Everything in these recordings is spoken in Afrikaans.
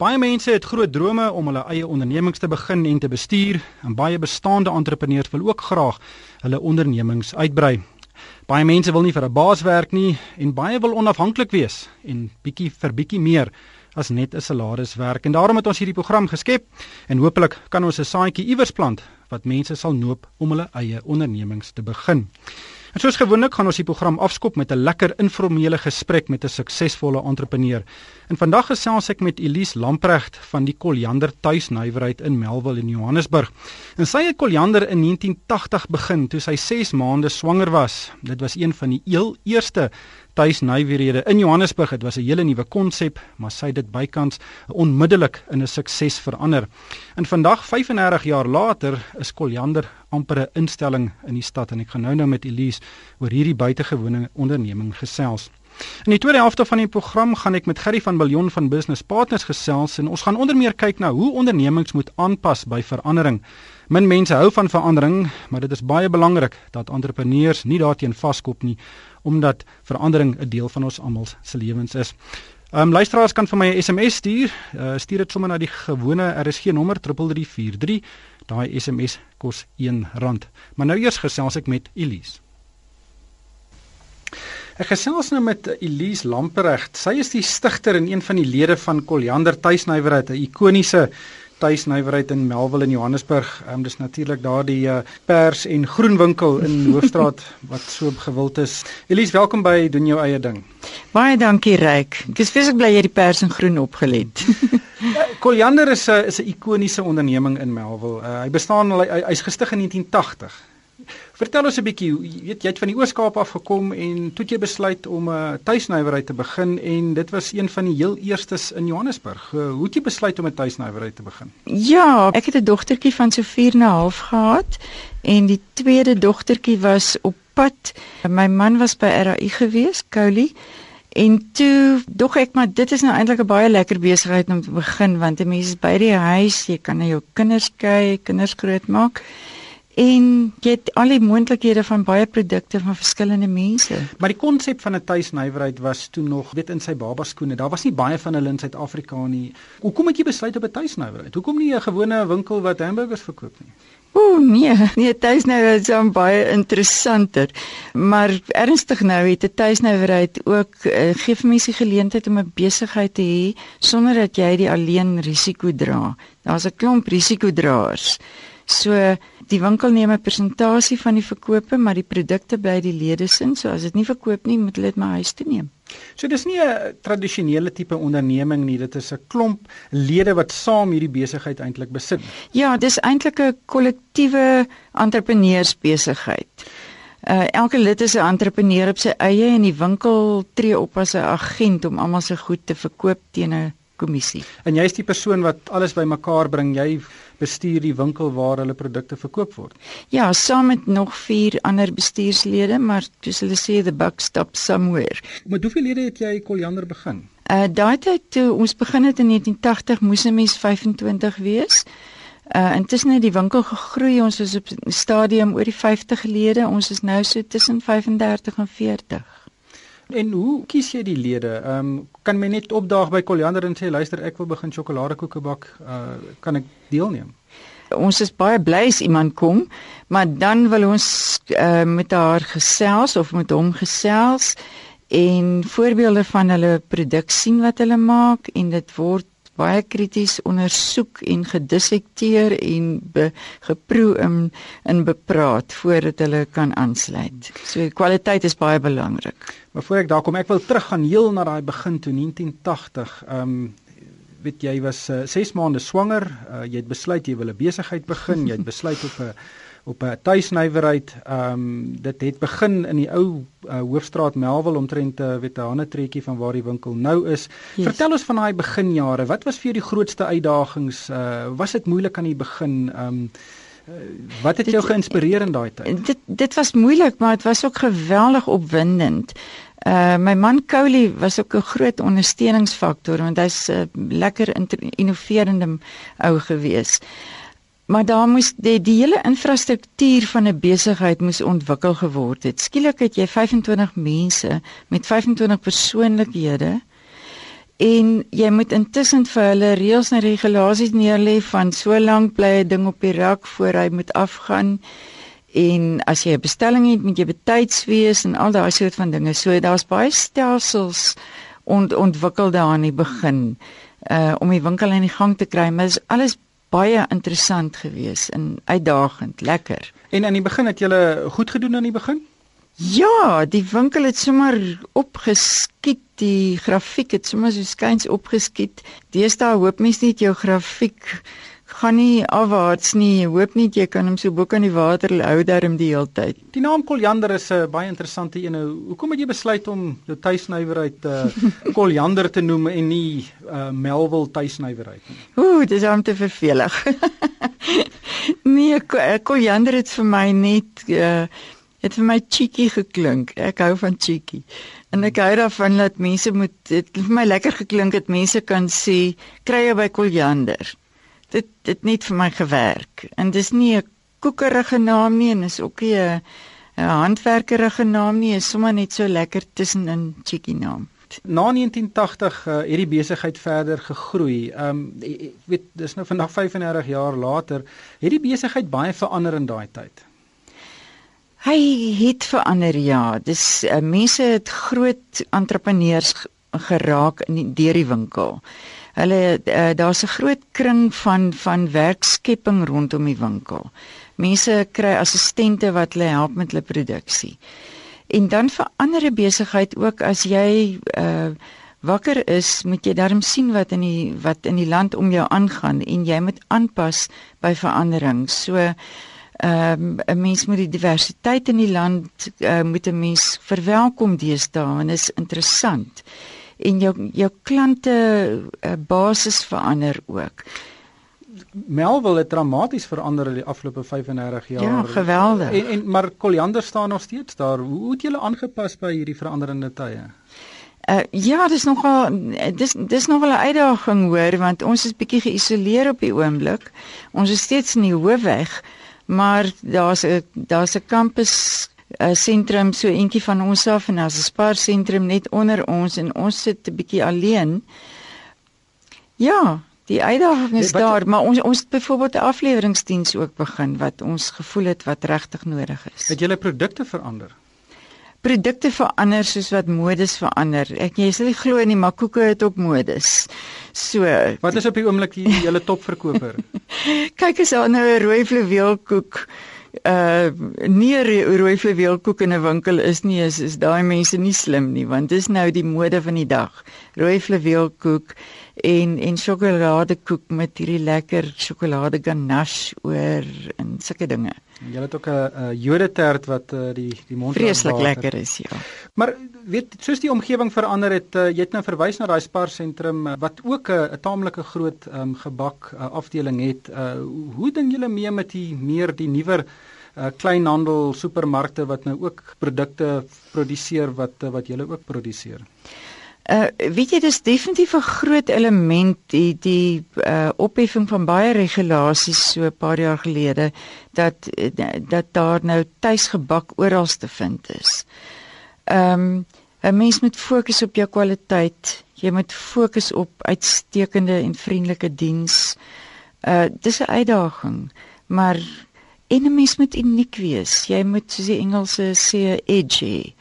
Baie mense het groot drome om hulle eie ondernemings te begin en te bestuur, en baie bestaande entrepreneurs wil ook graag hulle ondernemings uitbrei. Baie mense wil nie vir 'n baas werk nie en baie wil onafhanklik wees en bietjie vir bietjie meer as net 'n salaris werk. En daarom het ons hierdie program geskep en hopelik kan ons 'n saadjie iewers plant wat mense sal noop om hulle eie ondernemings te begin. En soos gewoonlik gaan ons die program afskop met 'n lekker informele gesprek met 'n suksesvolle entrepreneur. En vandag gesels ek met Elise Lamprecht van die Koljander Tuisnywerheid in Melville in Johannesburg. En sy het Koljander in 1980 begin toe sy 6 maande swanger was. Dit was een van die heel eerste tuisnywerhede in Johannesburg. Dit was 'n hele nuwe konsep, maar sy het dit bykans onmiddellik in 'n sukses verander. En vandag 35 jaar later is Koljander amper 'n instelling in die stad en ek gaan nou nou met Elise oor hierdie buitengewone onderneming gesels. In die tweede helfte van die program gaan ek met Gerry van Biljon van Business Partners gesels en ons gaan onder meer kyk na hoe ondernemings moet aanpas by verandering. Min mense hou van verandering, maar dit is baie belangrik dat entrepreneurs nie daarteen vaskop nie omdat verandering 'n deel van ons almal se lewens is. Ehm um, luisteraars kan vir my 'n SMS stuur. Uh, stuur dit sommer na die gewone RSG nommer 3343. Daai SMS kos R1. Maar nou eers gesels ek met Elise. Ek gesels nou met Elise Lamprecht. Sy is die stigter en een van die lede van Koljander Tuisnywerheid, 'n ikoniese tuisnywerheid in Melville in Johannesburg. Ehm um, dis natuurlik daardie uh, pers en groen winkel in Hoofstraat wat so gewild is. Elise, welkom by doen jou eie ding. Baie dankie Ryk. Ek is vreeslik bly jy die pers en groen opgelet. Ja, Koljander is 'n is 'n ikoniese onderneming in Melville. Uh, hy bestaan al hy's hy gestig in 1980. Vertel ons 'n bietjie, jy weet jy het van die Oos-Kaap af gekom en toe jy besluit om 'n uh, tuisnywerheid te begin en dit was een van die heel eerstes in Johannesburg. Uh, hoe het jy besluit om 'n tuisnywerheid te begin? Ja, ek het 'n dogtertjie van so 4 en 'n half gehad en die tweede dogtertjie was op pad. My man was by RAI gewees, Couli. En toe dog ek maar dit is nou eintlik 'n baie lekker besigheid om te begin want 'n mens is by die huis, jy kan na jou kinders kyk, kinders grootmaak en jy het al die moontlikhede van baie produkte van verskillende mense. Maar die konsep van 'n tuisnywerheid was toe nog weet in sy baba skoene. Daar was nie baie van hulle in Suid-Afrika nie. Hoekom het jy besluit op 'n tuisnywerheid? Hoekom nie 'n gewone winkel wat hamburgers verkoop nie? Ooh nee, nee tuisnywerheid is baie interessanter. Maar ernstig nou, het 'n tuisnywerheid ook uh, gee vir mense geleentheid om 'n besigheid te hê sonder dat jy die alleen risiko dra. Daar's 'n klomp risikodraers. So die winkel neem 'n persentasie van die verkope, maar die produkte bly die lede se. So as dit nie verkoop nie, moet hulle dit maar huis toe neem. So dis nie 'n tradisionele tipe onderneming nie, dit is 'n klomp lede wat saam hierdie besigheid eintlik besit. Ja, dis eintlik 'n kollektiewe entrepreneursbesigheid. Uh, elke lid is 'n entrepreneur op sy eie en die winkel tree op as 'n agent om almal se goed te verkoop teen 'n kommissie. En jy's die persoon wat alles bymekaar bring. Jy bestuur die winkel waar hulle produkte verkoop word. Ja, saam met nog 4 ander bestuurslede, maar soos hulle sê the buck stops somewhere. Met hoeveel lede het jy Koljander begin? Uh daai tyd toe ons begin het in 1980 moes 'n mens 25 wees. Uh intussen het die winkel gegroei. Ons is op stadium oor die 50 lede. Ons is nou so tussen 35 en 40. En hoe kies jy die lede? Ehm um, kan my net opdaag by Koljander en sê luister ek wil begin sjokoladekoeke bak, uh kan ek deelneem? Ons is baie bly as iemand kom, maar dan wil ons uh met haar gesels of met hom gesels en voorbeelde van hulle produk sien wat hulle maak en dit word baie krities ondersoek en gedissekteer en geproe in in bepraat voordat hulle kan aansluit. So kwaliteit is baie belangrik. Maar voor ek daar kom, ek wil teruggaan heel na daai begin toe 1980. Ehm um, weet jy was 6 uh, maande swanger, uh, jy het besluit jy wil 'n besigheid begin, jy het besluit op 'n op 'n tuisnywerheid. Ehm um, dit het begin in die ou uh, hoofstraat Melville omtrent 'n uh, weet 'n ander treetjie van waar die winkel nou is. Yes. Vertel ons van daai beginjare. Wat was vir jou die grootste uitdagings? Uh, was dit moeilik aan die begin? Ehm um, Wat het jou geïnspireer in daai tyd? Dit dit was moeilik, maar dit was ook geweldig opwindend. Uh my man Couli was ook 'n groot ondersteuningsfaktor want hy's 'n uh, lekker innoverende ou gewees. Maar daar moes die, die hele infrastruktuur van 'n besigheid moes ontwikkel geword het. Skielik het jy 25 mense met 25 persoonlikhede en jy moet intussen vir hulle reëls en regulasies neerlê van so lank bly 'n ding op die rak voor hy moet afgaan en as jy 'n bestelling het moet jy betyds wees en al daai soort van dinge. So daar's baie stelsels ont, ontwikkel daar aan die begin uh om die winkel aan die gang te kry, maar dit is alles baie interessant geweest en uitdagend, lekker. En aan die begin het jy goed gedoen aan die begin? Ja, die winkel het sommer opgeskiet, die grafiek het sommer so skuins opgeskiet. Deesdae hoop mens nie jou grafiek gaan nie afwaarts nie. Jy hoop nie jy kan hom so bo kan die water hou daarom die hele tyd. Die naam Koljander is 'n uh, baie interessante een. Hoekom het jy besluit om jou tuisnywerheid uh, Koljander te noem en nie uh, Melville tuisnywerheid nie? Ooh, dis om te vervelig. nee, Koljander het vir my net uh, het vir my cheeky geklink. Ek hou van cheeky. En ek hou daarvan dat mense moet dit vir my lekker geklink het mense kan sê kry jy by Koljander. Dit dit net vir my gewerk. En dis nie 'n koekerige naam nie en is ook nie 'n 'n handwerkerige naam nie, is sommer net so lekker tussenin cheeky naam. Na 1980 uh, het die besigheid verder gegroei. Ehm um, ek weet dis nou vandag 35 jaar later, het die besigheid baie verander in daai tyd. Hy het verander ja. Dis uh, mense het groot entrepreneurs geraak in die, deur die winkel. Hulle uh, daar's 'n groot kring van van werkskepping rondom die winkel. Mense kry assistente wat hulle help met hulle produksie. En dan verander 'n besigheid ook as jy uh wakker is, moet jy darm sien wat in die wat in die land om jou aangaan en jy moet aanpas by verandering. So ehm um, 'n mens moet die diversiteit in die land uh, moet 'n mens verwelkom deesdae en is interessant. En jou jou klante uh, basis verander ook. Melville het dramaties verander in die afgelope 35 jaar. Ja, geweldig. En, en maar Koljander staan nog steeds daar. Hoe het julle aangepas by hierdie veranderende tye? Uh, ja, dis nogal dis dis nogal 'n uitdaging hoor want ons is bietjie geïsoleer op die oomblik. Ons is steeds in die hoofweg maar daar's 'n daar's 'n kampus 'n sentrum so eentjie van ons af en daar's 'n spaar sentrum net onder ons en ons sit 'n bietjie alleen. Ja, die uitdaging is nee, daar, maar ons ons byvoorbeeld 'n afleweringsdiens ook begin wat ons gevoel het wat regtig nodig is. Het julle produkte verander? produkte verander soos wat modes verander. Ek jy sal nie glo nie, maar koeke het ook modes. So, wat is op die oomblik die hele topverkoper? Kyk as daar nou 'n rooi fluweelkoek uh nie rooi fluweelkoek in 'n winkel is nie, is, is daai mense nie slim nie, want dis nou die mode van die dag. Rooi fluweelkoek en en sjokoladekoek met hierdie lekker sjokolade ganache oor en sulke dinge. Jy het ook 'n jodetert wat uh, die die mond vreeslik lekker is, ja. Maar weet soos die omgewing verander het, uh, jy het nou verwys na daai Spar sentrum uh, wat ook 'n uh, taamlike groot um, gebak uh, afdeling het. Uh, hoe ding julle mee met die meer die nuwer uh, kleinhandel supermarkte wat nou ook produkte produseer wat uh, wat julle ook produseer? Uh weet jy dis definitief 'n groot element die die uh opheffing van baie regulasies so 'n paar jaar gelede dat dat daar nou tuisgebak oral te vind is. Um 'n mens moet fokus op jou kwaliteit. Jy moet fokus op uitstekende en vriendelike diens. Uh dis 'n uitdaging, maar en 'n mens moet uniek wees. Jy moet soos die Engelse sê edgy.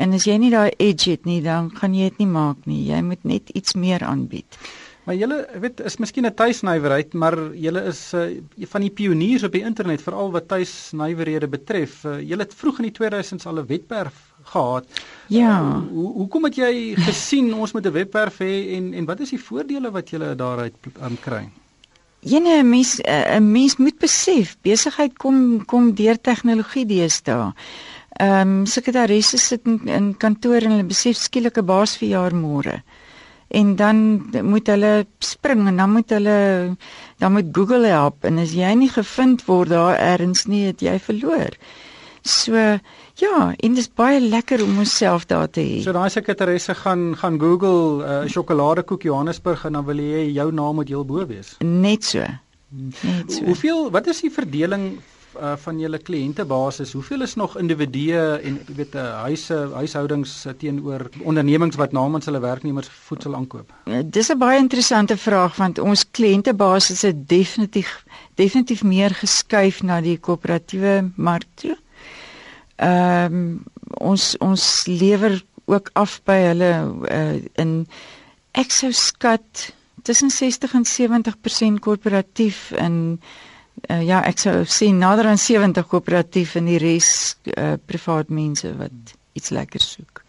En as jy nie daai edge het nie, dan gaan jy dit nie maak nie. Jy moet net iets meer aanbied. Maar julle weet is miskien 'n tuisnywerheid, maar julle is uh, van die pioniers op die internet veral wat tuisnywerhede betref. Uh, julle het vroeg in die 2000s al 'n webwerf gehad. Ja. Uh, hoe hoekom het jy gesien ons moet 'n webwerf hê en en wat is die voordele wat julle daaruit aan kry? Jene mens 'n mens moet besef besigheid kom kom deur tegnologie deesdae. Ehm um, sekretarisse sit in, in kantoor en hulle besef skielik 'n baas verjaar môre. En dan moet hulle spring en dan moet hulle dan moet Google help en as jy nie gevind word daar ergens nie, het jy verloor. So ja, en dit is baie lekker om onsself daar te hê. So daai sekretarisse gaan gaan Google uh, sjokoladekoek Johannesburg en dan wil jy jou naam moet heel bo wees. Net so. Net so. Hoeveel wat is die verdeling uh, van julle kliëntebasis, hoeveel is nog individue en jy weet uh, huise, huishoudings uh, teenoor ondernemings wat namens hulle werknemers voedsel aankoop? Dis 'n baie interessante vraag want ons kliëntebasis het definitief definitief meer geskuif na die koöperatiewe mark toe. Ehm um, ons ons lewer ook af by hulle uh, in ek sou skat tussen 60 en 70% korporatief en uh, ja, ek sou sê nader aan 70 koöperatief en die res uh, privaat mense wat iets lekker soek.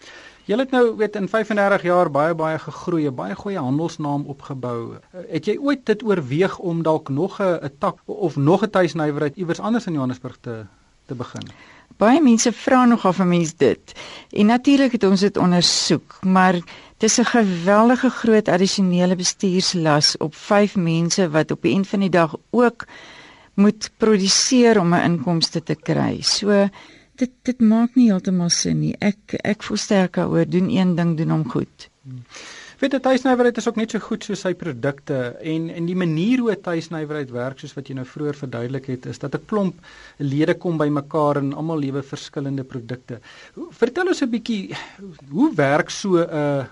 Jy het nou weet in 35 jaar baie baie gegroei, baie goeie handelsnaam opgebou. Het jy ooit dit oorweeg om dalk nog 'n tak of nog 'n tuisnywerheid iewers anders in Johannesburg te te begin? Baie mense vra nog of 'n mens dit. En natuurlik het ons dit ondersoek, maar dis 'n geweldige groot addisionele bestuurslas op 5 mense wat op die einde van die dag ook moet produseer om 'n inkomste te kry. So dit dit maak nie heeltemal sin nie. Ek ek voel sterker oor doen een ding doen hom goed. Hmm. Weet jy tuisnywerheid is ook net so goed soos sy produkte en en die manier hoe tuisnywerheid werk soos wat jy nou vroeër verduidelik het is dat 'n klomp lede kom bymekaar en almal lewe verskillende produkte. Vertel ons 'n bietjie hoe werk so 'n uh,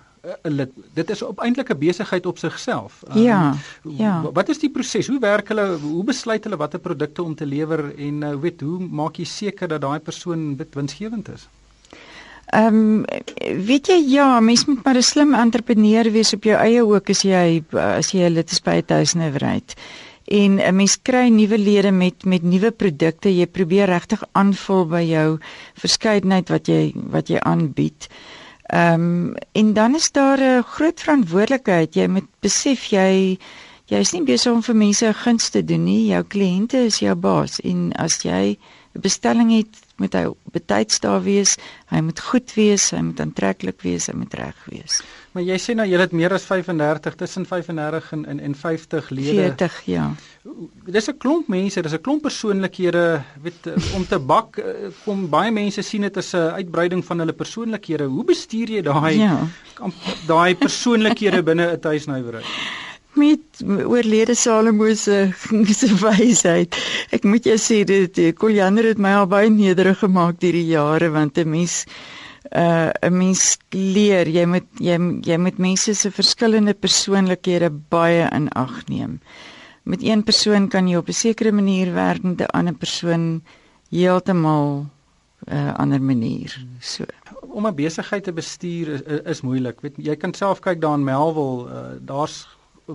uh, dit is op eintlik 'n besigheid op sigself. Um, ja. Ja. Wat is die proses? Hoe werk hulle? Hoe besluit hulle watter produkte om te lewer en uh, weet hoe maak jy seker dat daai persoon winsgewend is? Ehm um, weet jy ja, mens moet maar 'n slim entrepreneur wees op jou eie ook as jy as jy lid is by 'n tuisnywerheid. En 'n mens kry nuwe lede met met nuwe produkte. Jy probeer regtig aanvul by jou verskeidenheid wat jy wat jy aanbied. Ehm um, en dan is daar 'n groot verantwoordelikheid. Jy moet besef jy jy is nie besig om vir mense 'n guns te doen nie. Jou kliënte is jou baas en as jy 'n bestelling het, moet hy betyds daar wees. Hy moet goed wees, hy moet aantreklik wees, hy moet reg wees. Maar jy sê nou jy het meer as 35 tussen 35 en en, en 50 lede. 40, ja. Dis 'n klomp mense, dis 'n klomp persoonlikhede, weet om te bak eh, kom baie mense sien dit as 'n uitbreiding van hulle persoonlikhede. Hoe bestuur jy daai ja. daai persoonlikhede binne 'n tuisnywerheid? Met oorlede Salomo se se wysheid. Ek moet jou sê dit Koljander het my al baie nederig gemaak deur die jare want 'n mens uh 'n mens leer jy moet jy jy moet mense se verskillende persoonlikhede baie in ag neem. Met een persoon kan jy op 'n sekere manier werk met 'n ander persoon heeltemal 'n uh, ander manier. So om 'n besigheid te bestuur is, is moeilik. Weet jy kan self kyk daar in Melville, uh, daar's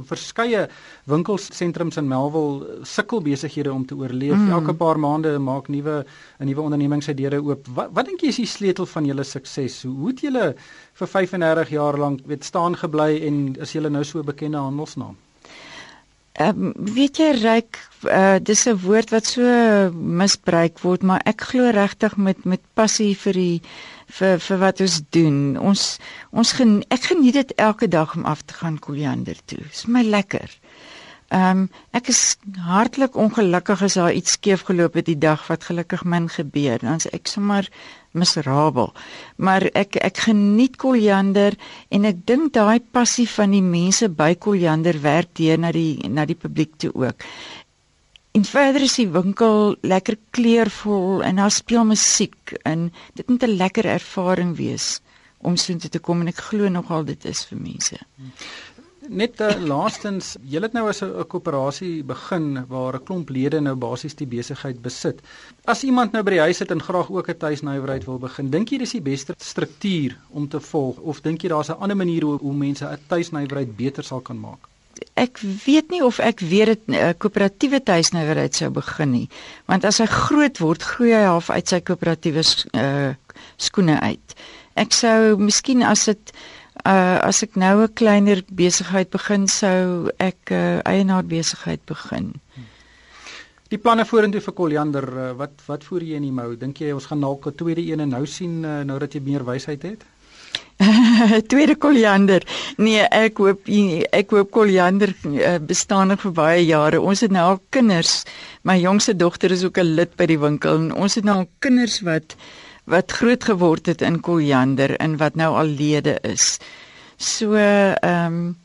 verskeie winkelsentrums in Melville sukkel besighede om te oorleef. Mm. Elke paar maande maak nuwe 'n nuwe onderneming sy deure oop. Wat wat dink jy is die sleutel van julle sukses? Hoe het julle vir 35 jaar lank weet staan gebly en is julle nou so 'n bekende handelsnaam? Ehm um, weet jy ryk uh, dis 'n woord wat so misbruik word, maar ek glo regtig met met passie vir die vir vir wat ons doen. Ons ons gen, ek geniet dit elke dag om af te gaan Koliander toe. Dit is my lekker. Ehm um, ek is hartlik ongelukkig as daar iets skeef geloop het die dag wat gelukkig min gebeur. Dan is ek sommer miserabel. Maar ek ek geniet Koliander en ek dink daai passie van die mense by Koliander werk deur na die na die publiek toe ook. En verder is die winkel lekker kleurvol en daar speel musiek en dit moet 'n lekker ervaring wees om so intoe te kom en ek glo nogal dit is vir mense. Net uh, laastens, jy het nou as 'n koöperasie begin waar 'n klomp lede nou basies die besigheid besit. As iemand nou by die huis sit en graag ook 'n tuisnywerheid wil begin, dink jy dis die beste struktuur om te volg of dink jy daar's 'n ander manier hoe, hoe mense 'n tuisnywerheid beter sal kan maak? ek weet nie of ek weet dit 'n uh, koöperatiewe tuisnywerheid sou begin nie want as hy groot word groei hy half uit sy koöperatiewe uh, skoene uit ek sou miskien as dit uh, as ek nou 'n kleiner besigheid begin sou ek 'n uh, eienaar besigheid begin Die planne vorentoe vir Koljander uh, wat wat voer jy in die mou dink jy ons gaan dalk 'n tweede een nou sien uh, nou dat jy meer wysheid het Tweede koliander. Nee, ek hoop ek hoop koliander uh, bestaan nog vir baie jare. Ons het nou al kinders. My jongste dogter is ook 'n lid by die winkel en ons het nou al kinders wat wat groot geword het in koliander en wat nou al lede is. So ehm um,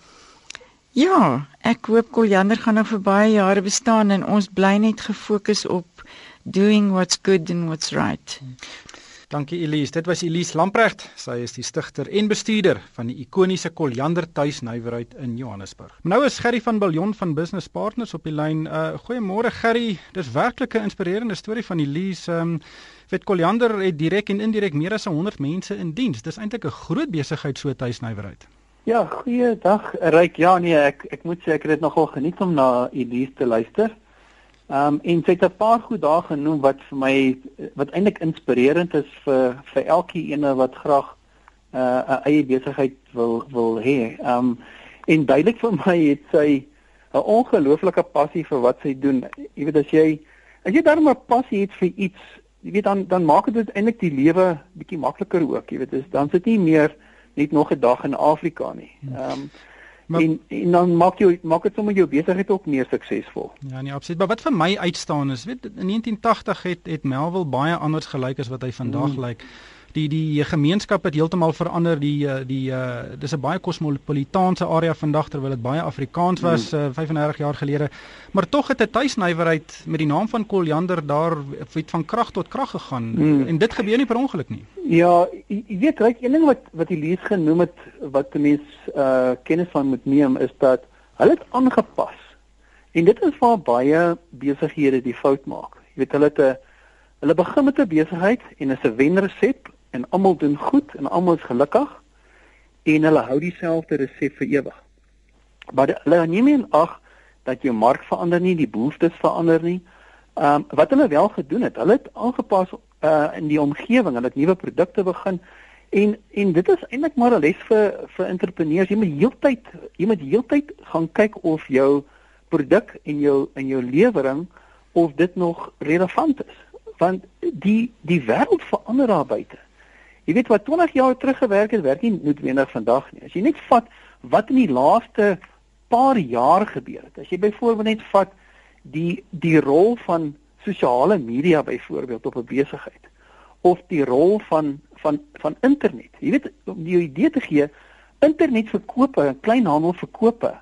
ja, ek hoop koliander gaan nog vir baie jare bestaan en ons bly net gefokus op doing what's good and what's right. Dankie Elise. Dit was Elise Lamprecht. Sy is die stigter en bestuurder van die ikoniese Koljander Tuisnywerheid in Johannesburg. Nou is Gerry van Biljon van Business Partners op die lyn. Uh goeiemôre Gerry. Dis werklik 'n inspirerende storie van Elise. Um weet Koljander het direk en indirek meer as 100 mense in diens. Dis eintlik 'n groot besigheid so tuisnywerheid. Ja, goeiedag. Ryk. Ja nee, ek ek moet sê ek het dit nogal geniet om na Elise te luister. Ehm um, en sy het 'n paar goed daar genoem wat vir my wat eintlik inspirerend is vir vir elkeen wat graag 'n uh, eie besigheid wil wil hê. Ehm um, en duidelik vir my het sy 'n ongelooflike passie vir wat sy doen. Jy weet as jy as jy darm 'n passie het vir iets, jy weet dan dan maak dit eintlik die lewe bietjie makliker ook. Jy weet, dis dan sit nie meer net nog 'n dag in Afrika nie. Ehm um, Maar, en, en dan maak jy maak dit sommer jou besigheid ook meer suksesvol. Ja, nee, absoluut. Maar wat vir my uitstaan is, weet in 1980 het het Melville baie anders gelyk as wat hy vandag mm. lyk. Like die die gemeenskap het heeltemal verander. Die eh, die uh, dis 'n baie kosmopolitaanse area vandag terwyl dit baie Afrikaans was mm. uh, 35 jaar gelede. Maar tog het 'n tuisnywerheid met die naam van Koljander daar het van krag tot krag gegaan. Mm. en dit gebeur nie per ongeluk nie. Ja jy weet reg een ding wat wat die lees genoem het wat mense uh, kennis van moet neem is dat hulle het aangepas. En dit is waar baie besighede die fout maak. Jy weet hulle het 'n Hulle begin met 'n besigheid en is 'n wenresep en almal doen goed en almal is gelukkig en hulle hou dieselfde resep vir ewig. Maar hulle neem nie ag dat jou mark verander nie, die behoeftes verander nie. Ehm um, wat hulle wel gedoen het, hulle het aangepas uh in die omgewing, hulle het nuwe produkte begin en en dit is eintlik maar 'n les vir vir entrepreneurs. Jy moet heeltyd jy moet heeltyd gaan kyk of jou produk en jou en jou lewering of dit nog relevant is. Want die die wêreld verander daar buite. Jy weet wat 20 jaar terug gewerk het, werk nie noodwendig vandag nie. As jy net vat wat in die laaste paar jaar gebeur het. As jy byvoorbeeld net vat die die rol van sosiale media byvoorbeeld op 'n besigheid of die rol van van van internet. Jy weet om die idee te gee, internetverkope, kleinhandel verkope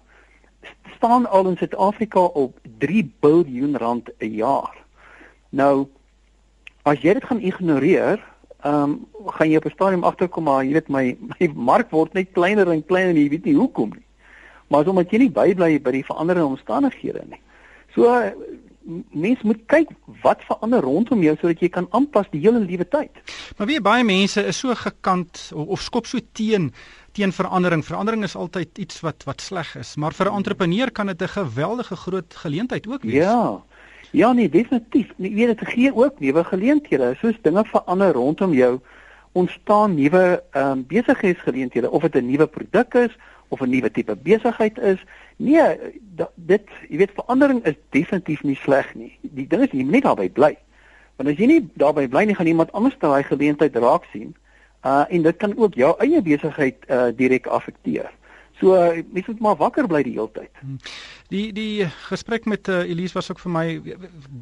staan al in Suid-Afrika op 3 miljard rand 'n jaar. Nou as jy dit gaan ignoreer, ehm um, gaan jy op 'n stadium agterkom maar jy weet my my mark word net kleiner en kleiner en jy weet nie hoekom nie. Maar as omdat jy nie bybly by die veranderende omstandighede nie. So mens moet kyk wat verander rondom jou sodat jy kan aanpas die hele liewe tyd. Maar wie baie mense is so gekant of, of skop so teen teen verandering. Verandering is altyd iets wat wat sleg is, maar vir 'n entrepreneur kan dit 'n geweldige groot geleentheid ook wees. Ja. Ja nee, definitief. Jy weet dit gee ook nuwe geleenthede. Soos dinge verander rondom jou, ontstaan nuwe ehm um, besigheidsgeleenthede of dit 'n nuwe produk is of 'n nuwe tipe besigheid is. Nee, dit jy weet verandering is definitief nie sleg nie. Die ding is jy moet net daarby bly. Want as jy nie daarby bly nie, gaan iemand anders daai geleentheid raak sien. Uh en dit kan ook jou eie besigheid uh direk affekteer. So uh, mens moet maar wakker bly die hele tyd. Hmm. Die die gesprek met uh, Elise was ook vir my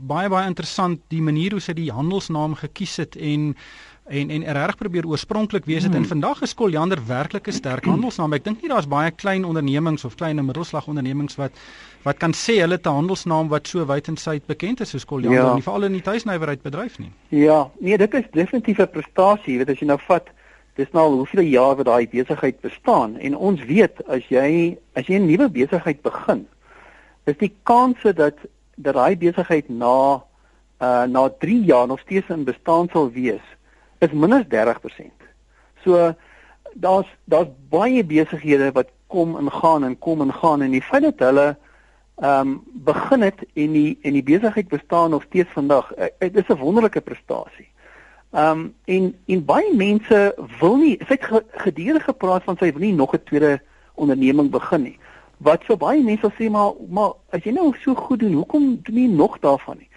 baie baie interessant die manier hoe sy die handelsnaam gekies het en en en reg probeer oorspronklik wees het hmm. en vandag is Koljander werklik 'n sterk handelsnaam. Ek dink nie daar's baie klein ondernemings of klein en middelslag ondernemings wat wat kan sê hulle het 'n handelsnaam wat so wyd en suid bekend is soos Koljander ja. nie veral in die tuisnywerheid bedryf nie. Ja, nee, dit is definitief 'n prestasie, jy weet as jy nou vat dis nou al hoeveel jaar wat daai besigheid bestaan en ons weet as jy as jy 'n nuwe besigheid begin is die kanse dat dat daai besigheid na uh na 3 jaar nog steeds in bestaan sal wees is minder 30%. So daar's daar's baie besighede wat kom en gaan en kom en gaan en die feit dat hulle ehm um, begin het en die en die besigheid bestaan nog steeds vandag, uh, dit is 'n wonderlike prestasie. Ehm um, en en baie mense wil nie sy het gedurig gepraat van sy wil nie nog 'n tweede onderneming begin nie. Wat so baie mense sê maar maar as jy nou so goed doen, hoekom doen jy nog daarvan nie?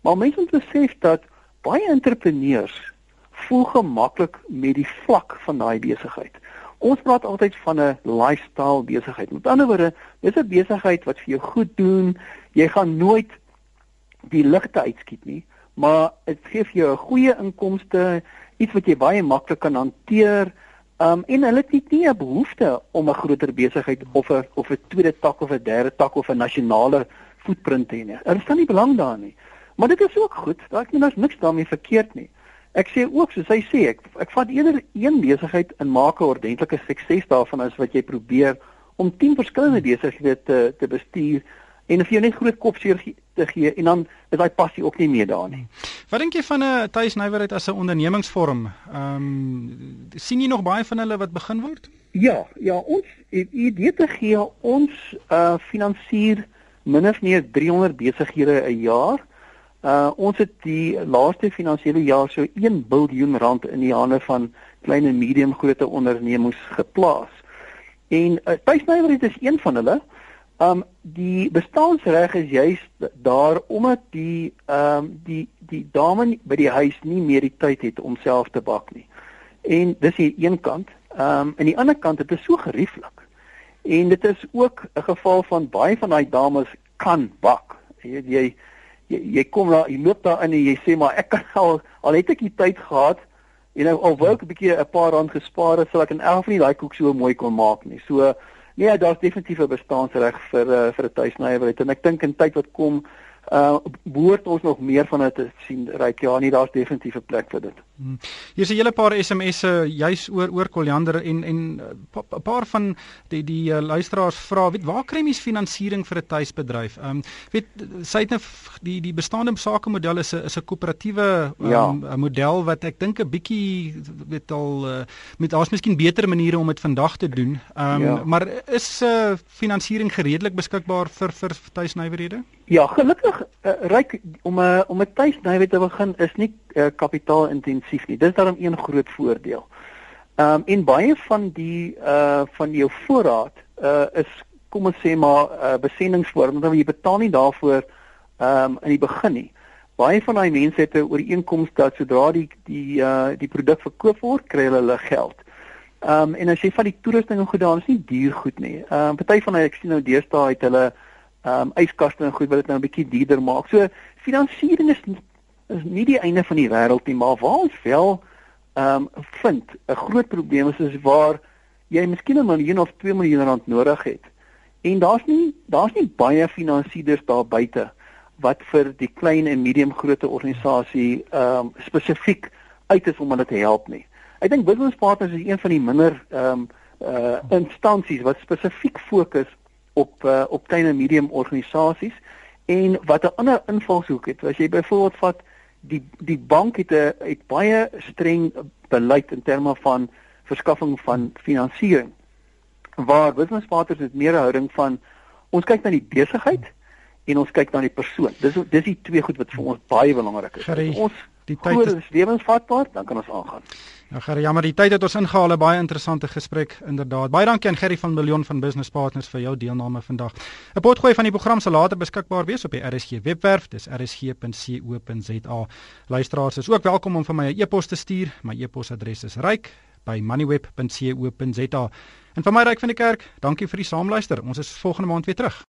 Maar mense moet besef dat baie entrepreneurs voel gemaklik met die vlak van daai besigheid. Ons praat altyd van 'n lifestyle besigheid. Met ander woorde, dis 'n besigheid wat vir jou goed doen. Jy gaan nooit die ligte uitskiet nie maar dit gee vir jou 'n goeie inkomste, iets wat jy baie maklik kan hanteer. Um en hulle het nie, nie 'n behoefte om 'n groter besigheid of 'n of 'n tweede tak of 'n derde tak of 'n nasionale voetprint te hê nie. Hulle staan nie belang daarin nie. Maar dit is ook goed. Daar ek meen daar's niks daarmee verkeerd nie. Ek sê ook soos hy sê, ek ek vat eerder een besigheid en maak 'n ordentlike sukses daarvan as wat jy probeer om 10 verskillende besighede te te bestuur en of jy net groot kopseer te gee en dan is daai passie ook nie meer daar nie. Wat dink jy van 'n tuisnywerheid as 'n ondernemingsvorm? Ehm um, sien jy nog baie van hulle wat begin word? Ja, ja, ons idee te gee ons uh finansier min of meer 300 besighede 'n jaar. Uh ons het die laaste finansiële jaar so 1 miljard rand in die hande van klein en medium grootte ondernemings geplaas. En uh, tuisnywerheid is een van hulle. Um die bestaansreg is juis daar omdat die um die die dame by die huis nie meer die tyd het om self te bak nie. En dis hier een kant. Um aan die ander kant dit is so gerieflik. En dit is ook 'n geval van baie van daai dames kan bak. Jy jy jy, jy kom daar, jy loop daar in en jy sê maar ek kan al al het ek die tyd gehad en nou al wou ek 'n bietjie 'n paar rand gespaar het sodat ek in elk geval nie daai koek so mooi kon maak nie. So Nee, daar's definitief 'n bestaansreg vir uh, vir 'n tuisnywerheid en ek dink in tyd wat kom uh behoort ons nog meer van dit te sien. Ryk ja, nie daar's definitief 'n plek vir dit. Hmm. Hier's 'n hele paar SMS'e juis oor oor koliander en en 'n uh, paar van die die uh, luisteraars vra, weet waar kry mens finansiering vir 'n tuisbedryf? Ehm um, weet sy het nou die die bestaande sakemodel is 'n is 'n koöperatiewe um, ja. model wat ek dink 'n bietjie weet al uh, met daar's miskien beter maniere om dit vandag te doen. Ehm um, ja. maar is uh, finansiering redelik beskikbaar vir vir tuisnywerhede? Ja, gelukkig uh, ryk om 'n uh, om 'n tuisnywerheid te begin is nie uh, kapitaalintensief nie. Dis daarom een groot voordeel. Ehm um, en baie van die uh van jou voorraad uh is kom ons sê maar uh besendingsvoorraad, want jy betaal nie daarvoor ehm um, in die begin nie. Baie van daai mense het 'n ooreenkoms dat sodra die die uh die produk verkoop word, kry hulle hulle geld. Ehm um, en as jy van die toerusting en goed daar is nie duur goed nie. Ehm um, party van hulle ek sien nou deesdae het hulle ehm um, yskaste en goed wat dit nou 'n bietjie duurder maak. So finansiering is is nie die einde van die wêreld nie, maar waar ons wel ehm um, vind 'n groot probleem is is waar jy miskien 'n miljoen of 2 miljoen rand nodig het. En daar's nie daar's nie baie finansierders daar buite wat vir die klein en medium grootte organisasie ehm um, spesifiek uit is om hulle te help nie. Ek dink Business Partners is een van die minder ehm um, uh instansies wat spesifiek fokus op uh, op klein en medium organisasies en wat 'n ander invalshoek het. As jy byvoorbeeld vat die die bank het 'n het baie streng beleid in terme van verskaffing van finansiering. Waar Business Partners het meer 'n houding van ons kyk na die besigheid en ons kyk na die persoon. Dis dis die twee goed wat vir ons baie belangrik is. Gerrie, ons die tyd is lewensvatbaar, dan kan ons aangaan. Ja Gerry, jammer die tyd het ons ingehaal, 'n baie interessante gesprek inderdaad. Baie dankie aan Gerry van Million van Business Partners vir jou deelname vandag. 'n Potgooi van die program sal later beskikbaar wees op die RSG webwerf, dis rsg.co.za. Luisteraars is ook welkom om vir my 'n e-pos te stuur. My e-posadres is ryk@moneyweb.co.za. En vir my ryk van die kerk, dankie vir die saamluister. Ons is volgende maand weer terug.